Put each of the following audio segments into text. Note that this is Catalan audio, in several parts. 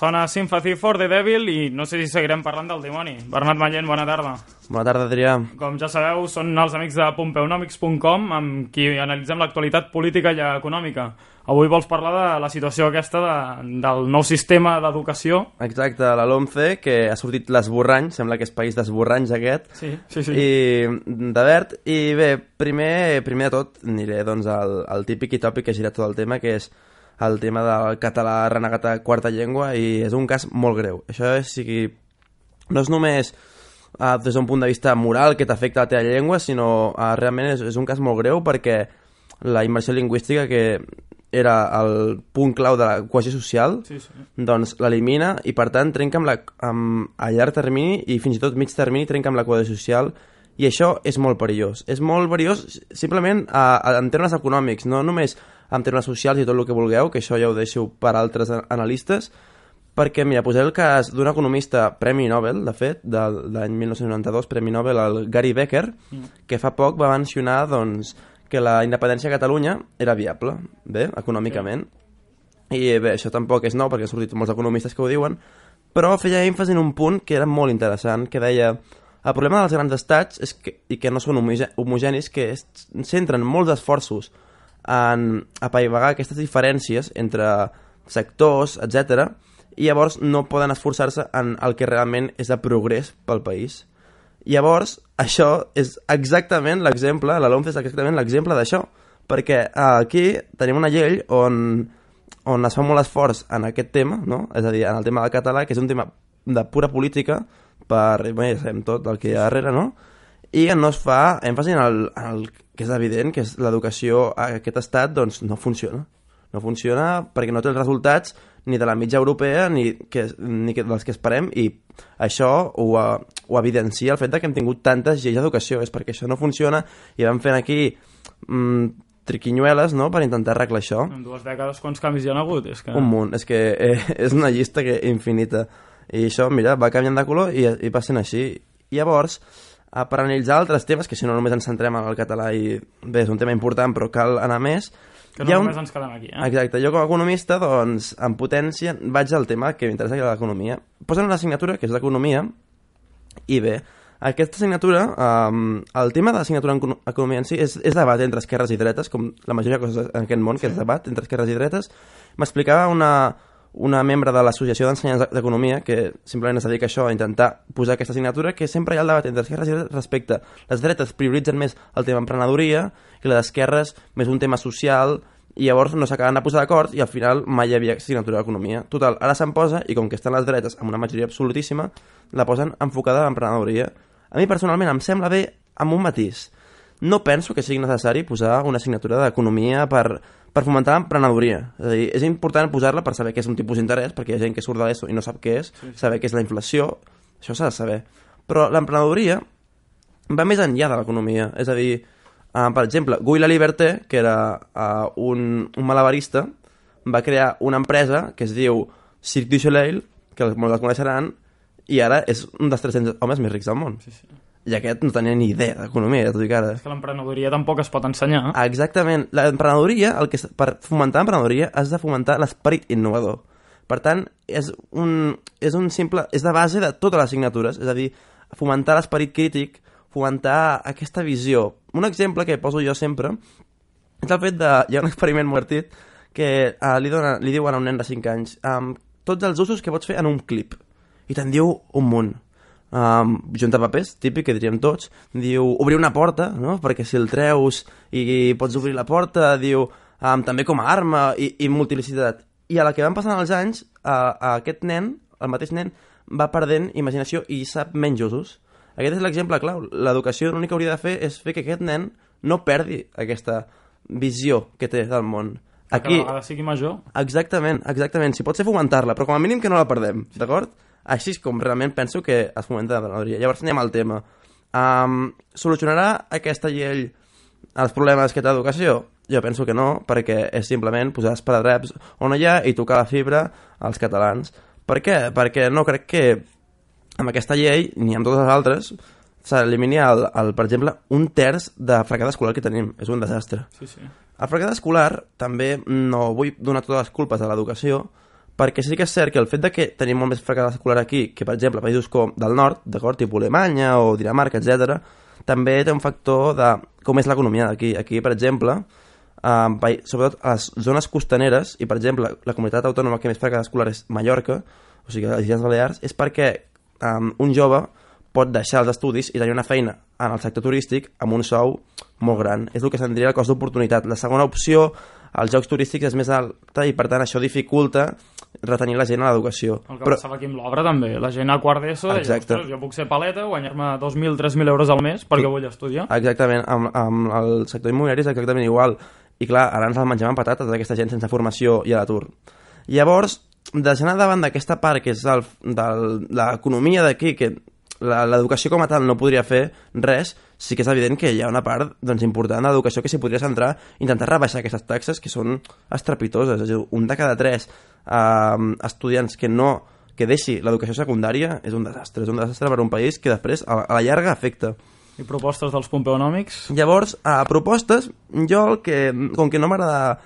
Sona Sympathy for the Devil i no sé si seguirem parlant del dimoni. Bernat Mallent, bona tarda. Bona tarda, Adrià. Com ja sabeu, són els amics de pompeunomics.com amb qui analitzem l'actualitat política i econòmica. Avui vols parlar de la situació aquesta de, del nou sistema d'educació. Exacte, la LOMCE, que ha sortit l'esborrany, sembla que és país d'esborranys aquest, Sí, sí, sí. i de verd. I bé, primer, primer de tot aniré doncs, al, al típic i tòpic que gira tot el tema, que és el tema del català renegat a quarta llengua i és un cas molt greu. Això és, sigui, no és només uh, des d'un punt de vista moral que t'afecta la teva llengua, sinó uh, realment és, és un cas molt greu perquè la immersió lingüística que era el punt clau de la cohesió social, Sí, sí. doncs l'elimina i per tant trenca amb la, amb, a llarg termini i fins i tot mig termini trenca amb la cohesió social i això és molt perillós. És molt perillós simplement a, a, en termes econòmics, no només en termes socials i tot el que vulgueu, que això ja ho deixo per altres analistes, perquè, mira, posaré el cas d'un economista Premi Nobel, de fet, de l'any 1992, Premi Nobel, el Gary Becker, que fa poc va mencionar doncs, que la independència a Catalunya era viable, bé, econòmicament. I bé, això tampoc és nou perquè han sortit molts economistes que ho diuen, però feia èmfasi en un punt que era molt interessant, que deia el problema dels grans estats és que, i que no són homoge- homogenis, que es, centren molts esforços en apaivagar aquestes diferències entre sectors, etc. i llavors no poden esforçar-se en el que realment és de progrés pel país. Llavors, això és exactament l'exemple, la LOMCE és exactament l'exemple d'això, perquè aquí tenim una llei on, on es fa molt esforç en aquest tema, no? és a dir, en el tema del català, que és un tema de pura política, per, bé, ja sabem tot el que hi ha darrere, no? I no es fa èmfasi en el, en el que és evident, que és l'educació a aquest estat, doncs no funciona. No funciona perquè no té els resultats ni de la mitja europea ni, que, ni que, dels que esperem i això ho, eh, ho evidencia el fet de que hem tingut tantes lleis d'educació és perquè això no funciona i vam fent aquí mm, triquinyueles no? per intentar arreglar això En dues dècades quants canvis hi ha hagut? És que... un munt, és que eh, és una llista que infinita i això, mira, va canviant de color i, i va sent així llavors, eh, per analitzar altres temes que si no només ens centrem en el català i bé, és un tema important però cal anar més Que hi no ha només ens quedem aquí, eh? Exacte, jo com a economista, doncs, en potència, vaig al tema que m'interessa, que és l'economia. Posen una assignatura, que és l'economia, i bé, aquesta assignatura, um, el tema de l'assignatura en econo- economia en si és, és debat entre esquerres i dretes, com la majoria de coses en aquest món, que és debat entre esquerres i dretes. M'explicava una, una membre de l'Associació d'Ensenyants d'Economia, que simplement es dedica a això, a intentar posar aquesta assignatura, que sempre hi ha el debat entre esquerres i respecte. Les dretes prioritzen més el tema emprenedoria i les esquerres més un tema social i llavors no s'acaben de posar d'acord i al final mai hi havia assignatura d'economia. Total, ara se'n posa i com que estan les dretes amb una majoria absolutíssima, la posen enfocada a l'emprenedoria. A mi personalment em sembla bé amb un matís. No penso que sigui necessari posar una assignatura d'economia per, per fomentar l'emprenedoria. És a dir, és important posar-la per saber què és un tipus d'interès, perquè hi ha gent que surt de l'ESO i no sap què és, sí, saber què és la inflació, això s'ha de saber. Però l'emprenedoria va més enllà de l'economia. És a dir, uh, per exemple, Guy Laliberté, que era uh, un, un malabarista, va crear una empresa que es diu Cirque du Soleil, que molts la coneixeran, i ara és un dels 300 homes més rics del món. Sí, sí. I aquest no tenia ni idea d'economia, ja t'ho dic ara. És que l'emprenedoria tampoc es pot ensenyar. Exactament. L'emprenedoria, el que per fomentar l'emprenedoria, has de fomentar l'esperit innovador. Per tant, és un, és un simple... És de base de totes les assignatures, és a dir, fomentar l'esperit crític, fomentar aquesta visió. Un exemple que poso jo sempre és el fet de... Hi ha un experiment molt divertit que uh, li, dona, li diuen a un nen de 5 anys um, tots els usos que pots fer en un clip. I te'n diu un munt. Um, juntar papers, típic, que diríem tots. Diu obrir una porta, no? perquè si el treus i, i pots obrir la porta, diu um, també com a arma i, i multiplicitat. I a la que van passant els anys, a, a aquest nen, el mateix nen, va perdent imaginació i sap menys usos. Aquest és l'exemple clau. L'educació l'únic que hauria de fer és fer que aquest nen no perdi aquesta visió que té del món. Aquí... Que a la vegada sigui major. exactament, exactament. Si pot ser fomentar-la, però com a mínim que no la perdem, d'acord? Així com realment penso que es fomenta l'emprenedoria. Llavors anem al tema. Um, solucionarà aquesta llei els problemes que té l'educació? Jo penso que no, perquè és simplement posar esparadraps on hi ha i tocar la fibra als catalans. Per què? Perquè no crec que amb aquesta llei, ni amb totes les altres, s'elimini, el, el, per exemple, un terç de fracàs escolar que tenim. És un desastre. Sí, sí. El fracàs escolar també no vull donar totes les culpes a l'educació, perquè sí que és cert que el fet de que tenim molt més fracàs escolar aquí que, per exemple, països com del nord, d'acord, tipus Alemanya o Dinamarca, etc, també té un factor de com és l'economia d'aquí. Aquí, per exemple, eh, sobretot a les zones costaneres, i per exemple, la comunitat autònoma que més fracàs escolar és Mallorca, o sigui, les Illes Balears, és perquè um, un jove pot deixar els estudis i tenir una feina en el sector turístic amb un sou molt gran. És el que se'n diria el cost d'oportunitat. La segona opció, als jocs turístics, és més alta i per tant això dificulta retenir la gent a l'educació. El que Però... passava aquí amb l'obra també. La gent a quart d'ESO deia, jo puc ser paleta, guanyar-me 2.000, 3.000 euros al mes perquè vull estudiar. Exactament, amb, amb el sector immobiliari és exactament igual. I clar, ara ens el menjàvem patates d'aquesta gent sense formació i a l'atur. Llavors, deixant davant d'aquesta part que és l'economia d'aquí, que l'educació com a tal no podria fer res, sí que és evident que hi ha una part doncs, important de l'educació que s'hi podria centrar intentar rebaixar aquestes taxes que són estrepitoses. És dir, un de cada tres eh, estudiants que no que deixi l'educació secundària és un desastre. És un desastre per a un país que després a, a la llarga afecta. I propostes dels pompeonòmics? Llavors, a propostes, jo el que, com que no m'agrada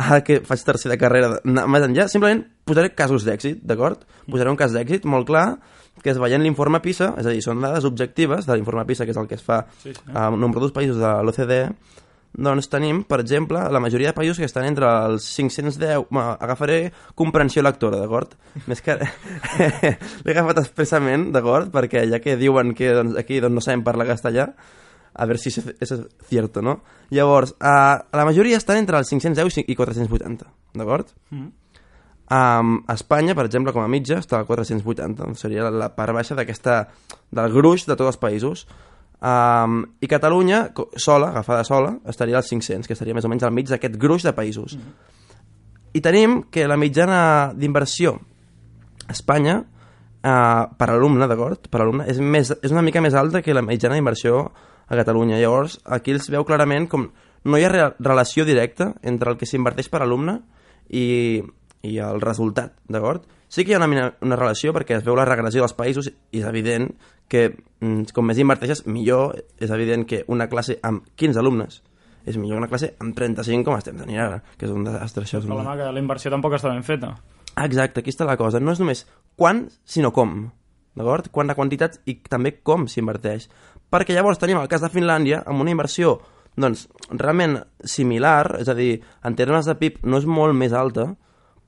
ara que faig tercera carrera més enllà, simplement posaré casos d'èxit, d'acord? Posaré un cas d'èxit molt clar, que es veient l'informe PISA, és a dir, són dades objectives de l'informe PISA, que és el que es fa sí, sí. a nombrosos països de l'OCDE, doncs tenim, per exemple, la majoria de països que estan entre els 510... Bueno, agafaré comprensió lectora, d'acord? Més que... L'he agafat expressament, d'acord? Perquè ja que diuen que doncs, aquí doncs, no sabem parlar castellà, a veure si és cierto, no? Llavors, uh, la majoria estan entre els 510 i 480, d'acord? Mm. Um, a Espanya, per exemple, com a mitja, està al 480, doncs seria la, part baixa d'aquesta del gruix de tots els països. Um, I Catalunya, sola, agafada sola, estaria als 500, que estaria més o menys al mig d'aquest gruix de països. Mm. I tenim que la mitjana d'inversió a Espanya, uh, per alumne, d'acord? Per alumne, és, més, és una mica més alta que la mitjana d'inversió a Catalunya. Llavors, aquí els veu clarament com no hi ha re relació directa entre el que s'inverteix per alumne i, i el resultat, d'acord? Sí que hi ha una, una relació perquè es veu la regressió dels països i és evident que mm, com més inverteixes, millor és evident que una classe amb 15 alumnes és millor que una classe amb 35 com estem tenint ara, que és un desastre. Això és un... que la inversió tampoc està ben feta. Exacte, aquí està la cosa. No és només quan, sinó com. D'acord? Quant de quantitats i també com s'inverteix perquè llavors tenim el cas de Finlàndia amb una inversió doncs, realment similar, és a dir, en termes de PIB no és molt més alta,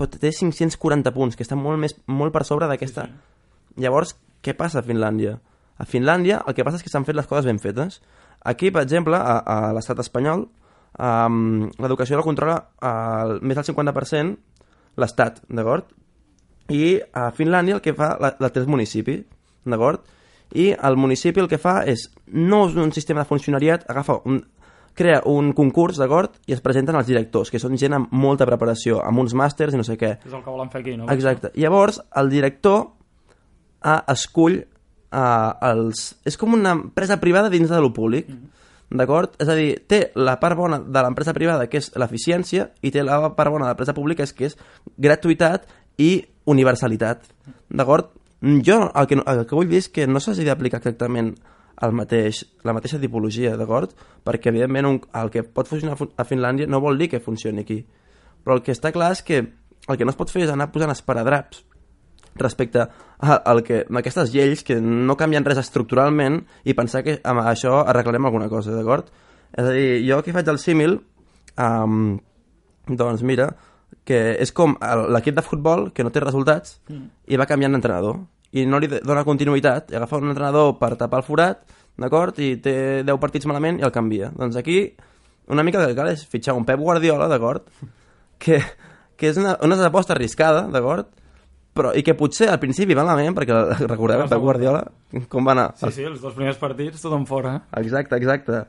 però té 540 punts, que està molt, més, molt per sobre d'aquesta. Sí, sí. Llavors, què passa a Finlàndia? A Finlàndia el que passa és que s'han fet les coses ben fetes. Aquí, per exemple, a, a l'estat espanyol, um, l'educació la controla al, més del 50% l'estat, d'acord? I a Finlàndia el que fa la, la té el municipi, d'acord? I el municipi el que fa és, no és un sistema de funcionariat, agafa un, crea un concurs, d'acord? I es presenten els directors, que són gent amb molta preparació, amb uns màsters i no sé què. És el que volen fer aquí, no? Exacte. Llavors, el director ah, escull ah, els... És com una empresa privada dins de lo públic, mm -hmm. d'acord? És a dir, té la part bona de l'empresa privada, que és l'eficiència, i té la part bona de l'empresa pública, que és gratuïtat i universalitat, d'acord? Mm, jo el que, el que vull dir és que no s'hagi d'aplicar exactament el mateix, la mateixa tipologia, d'acord? Perquè, evidentment, un, el que pot funcionar a Finlàndia no vol dir que funcioni aquí. Però el que està clar és que el que no es pot fer és anar posant esparadraps respecte al que, a aquestes lleis que no canvien res estructuralment i pensar que amb això arreglarem alguna cosa, d'acord? És a dir, jo aquí faig el símil, um, doncs mira, que és com l'equip de futbol que no té resultats mm. i va canviant d'entrenador i no li dona continuïtat i agafa un entrenador per tapar el forat d'acord? i té 10 partits malament i el canvia doncs aquí una mica el que cal és fitxar un Pep Guardiola d'acord? que, que és una, una aposta arriscada d'acord? però, i que potser al principi va malament perquè recordeu Pep Guardiola com va anar? Sí, sí, els dos primers partits tothom fora exacte, exacte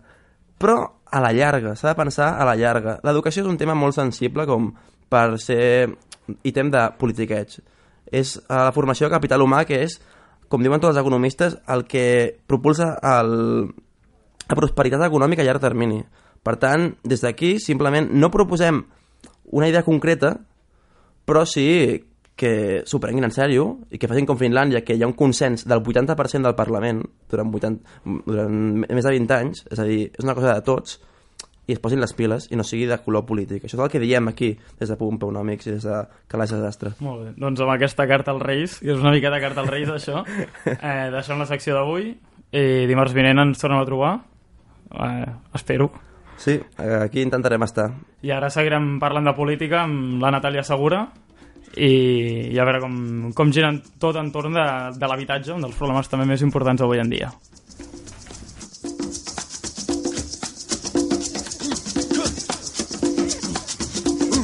però a la llarga, s'ha de pensar a la llarga l'educació és un tema molt sensible com per ser ítem de politiqueig. És la formació de capital humà que és, com diuen tots els economistes, el que propulsa el, la prosperitat econòmica a llarg termini. Per tant, des d'aquí simplement no proposem una idea concreta, però sí que s'ho prenguin en sèrio i que facin com Finlàndia, que hi ha un consens del 80% del Parlament durant, 80, durant més de 20 anys, és a dir, és una cosa de tots, i es posin les piles i no sigui de color polític. Això és el que diem aquí, des de Pompeonòmics i des de Calaix Desastre. Molt bé, doncs amb aquesta carta als Reis, que és una miqueta carta als Reis això, eh, deixem la secció d'avui i dimarts vinent ens tornem a trobar. Eh, espero. Sí, aquí intentarem estar. I ara seguirem parlant de política amb la Natàlia Segura i, i a veure com, com giren tot entorn de, de l'habitatge, un dels problemes també més importants avui en dia.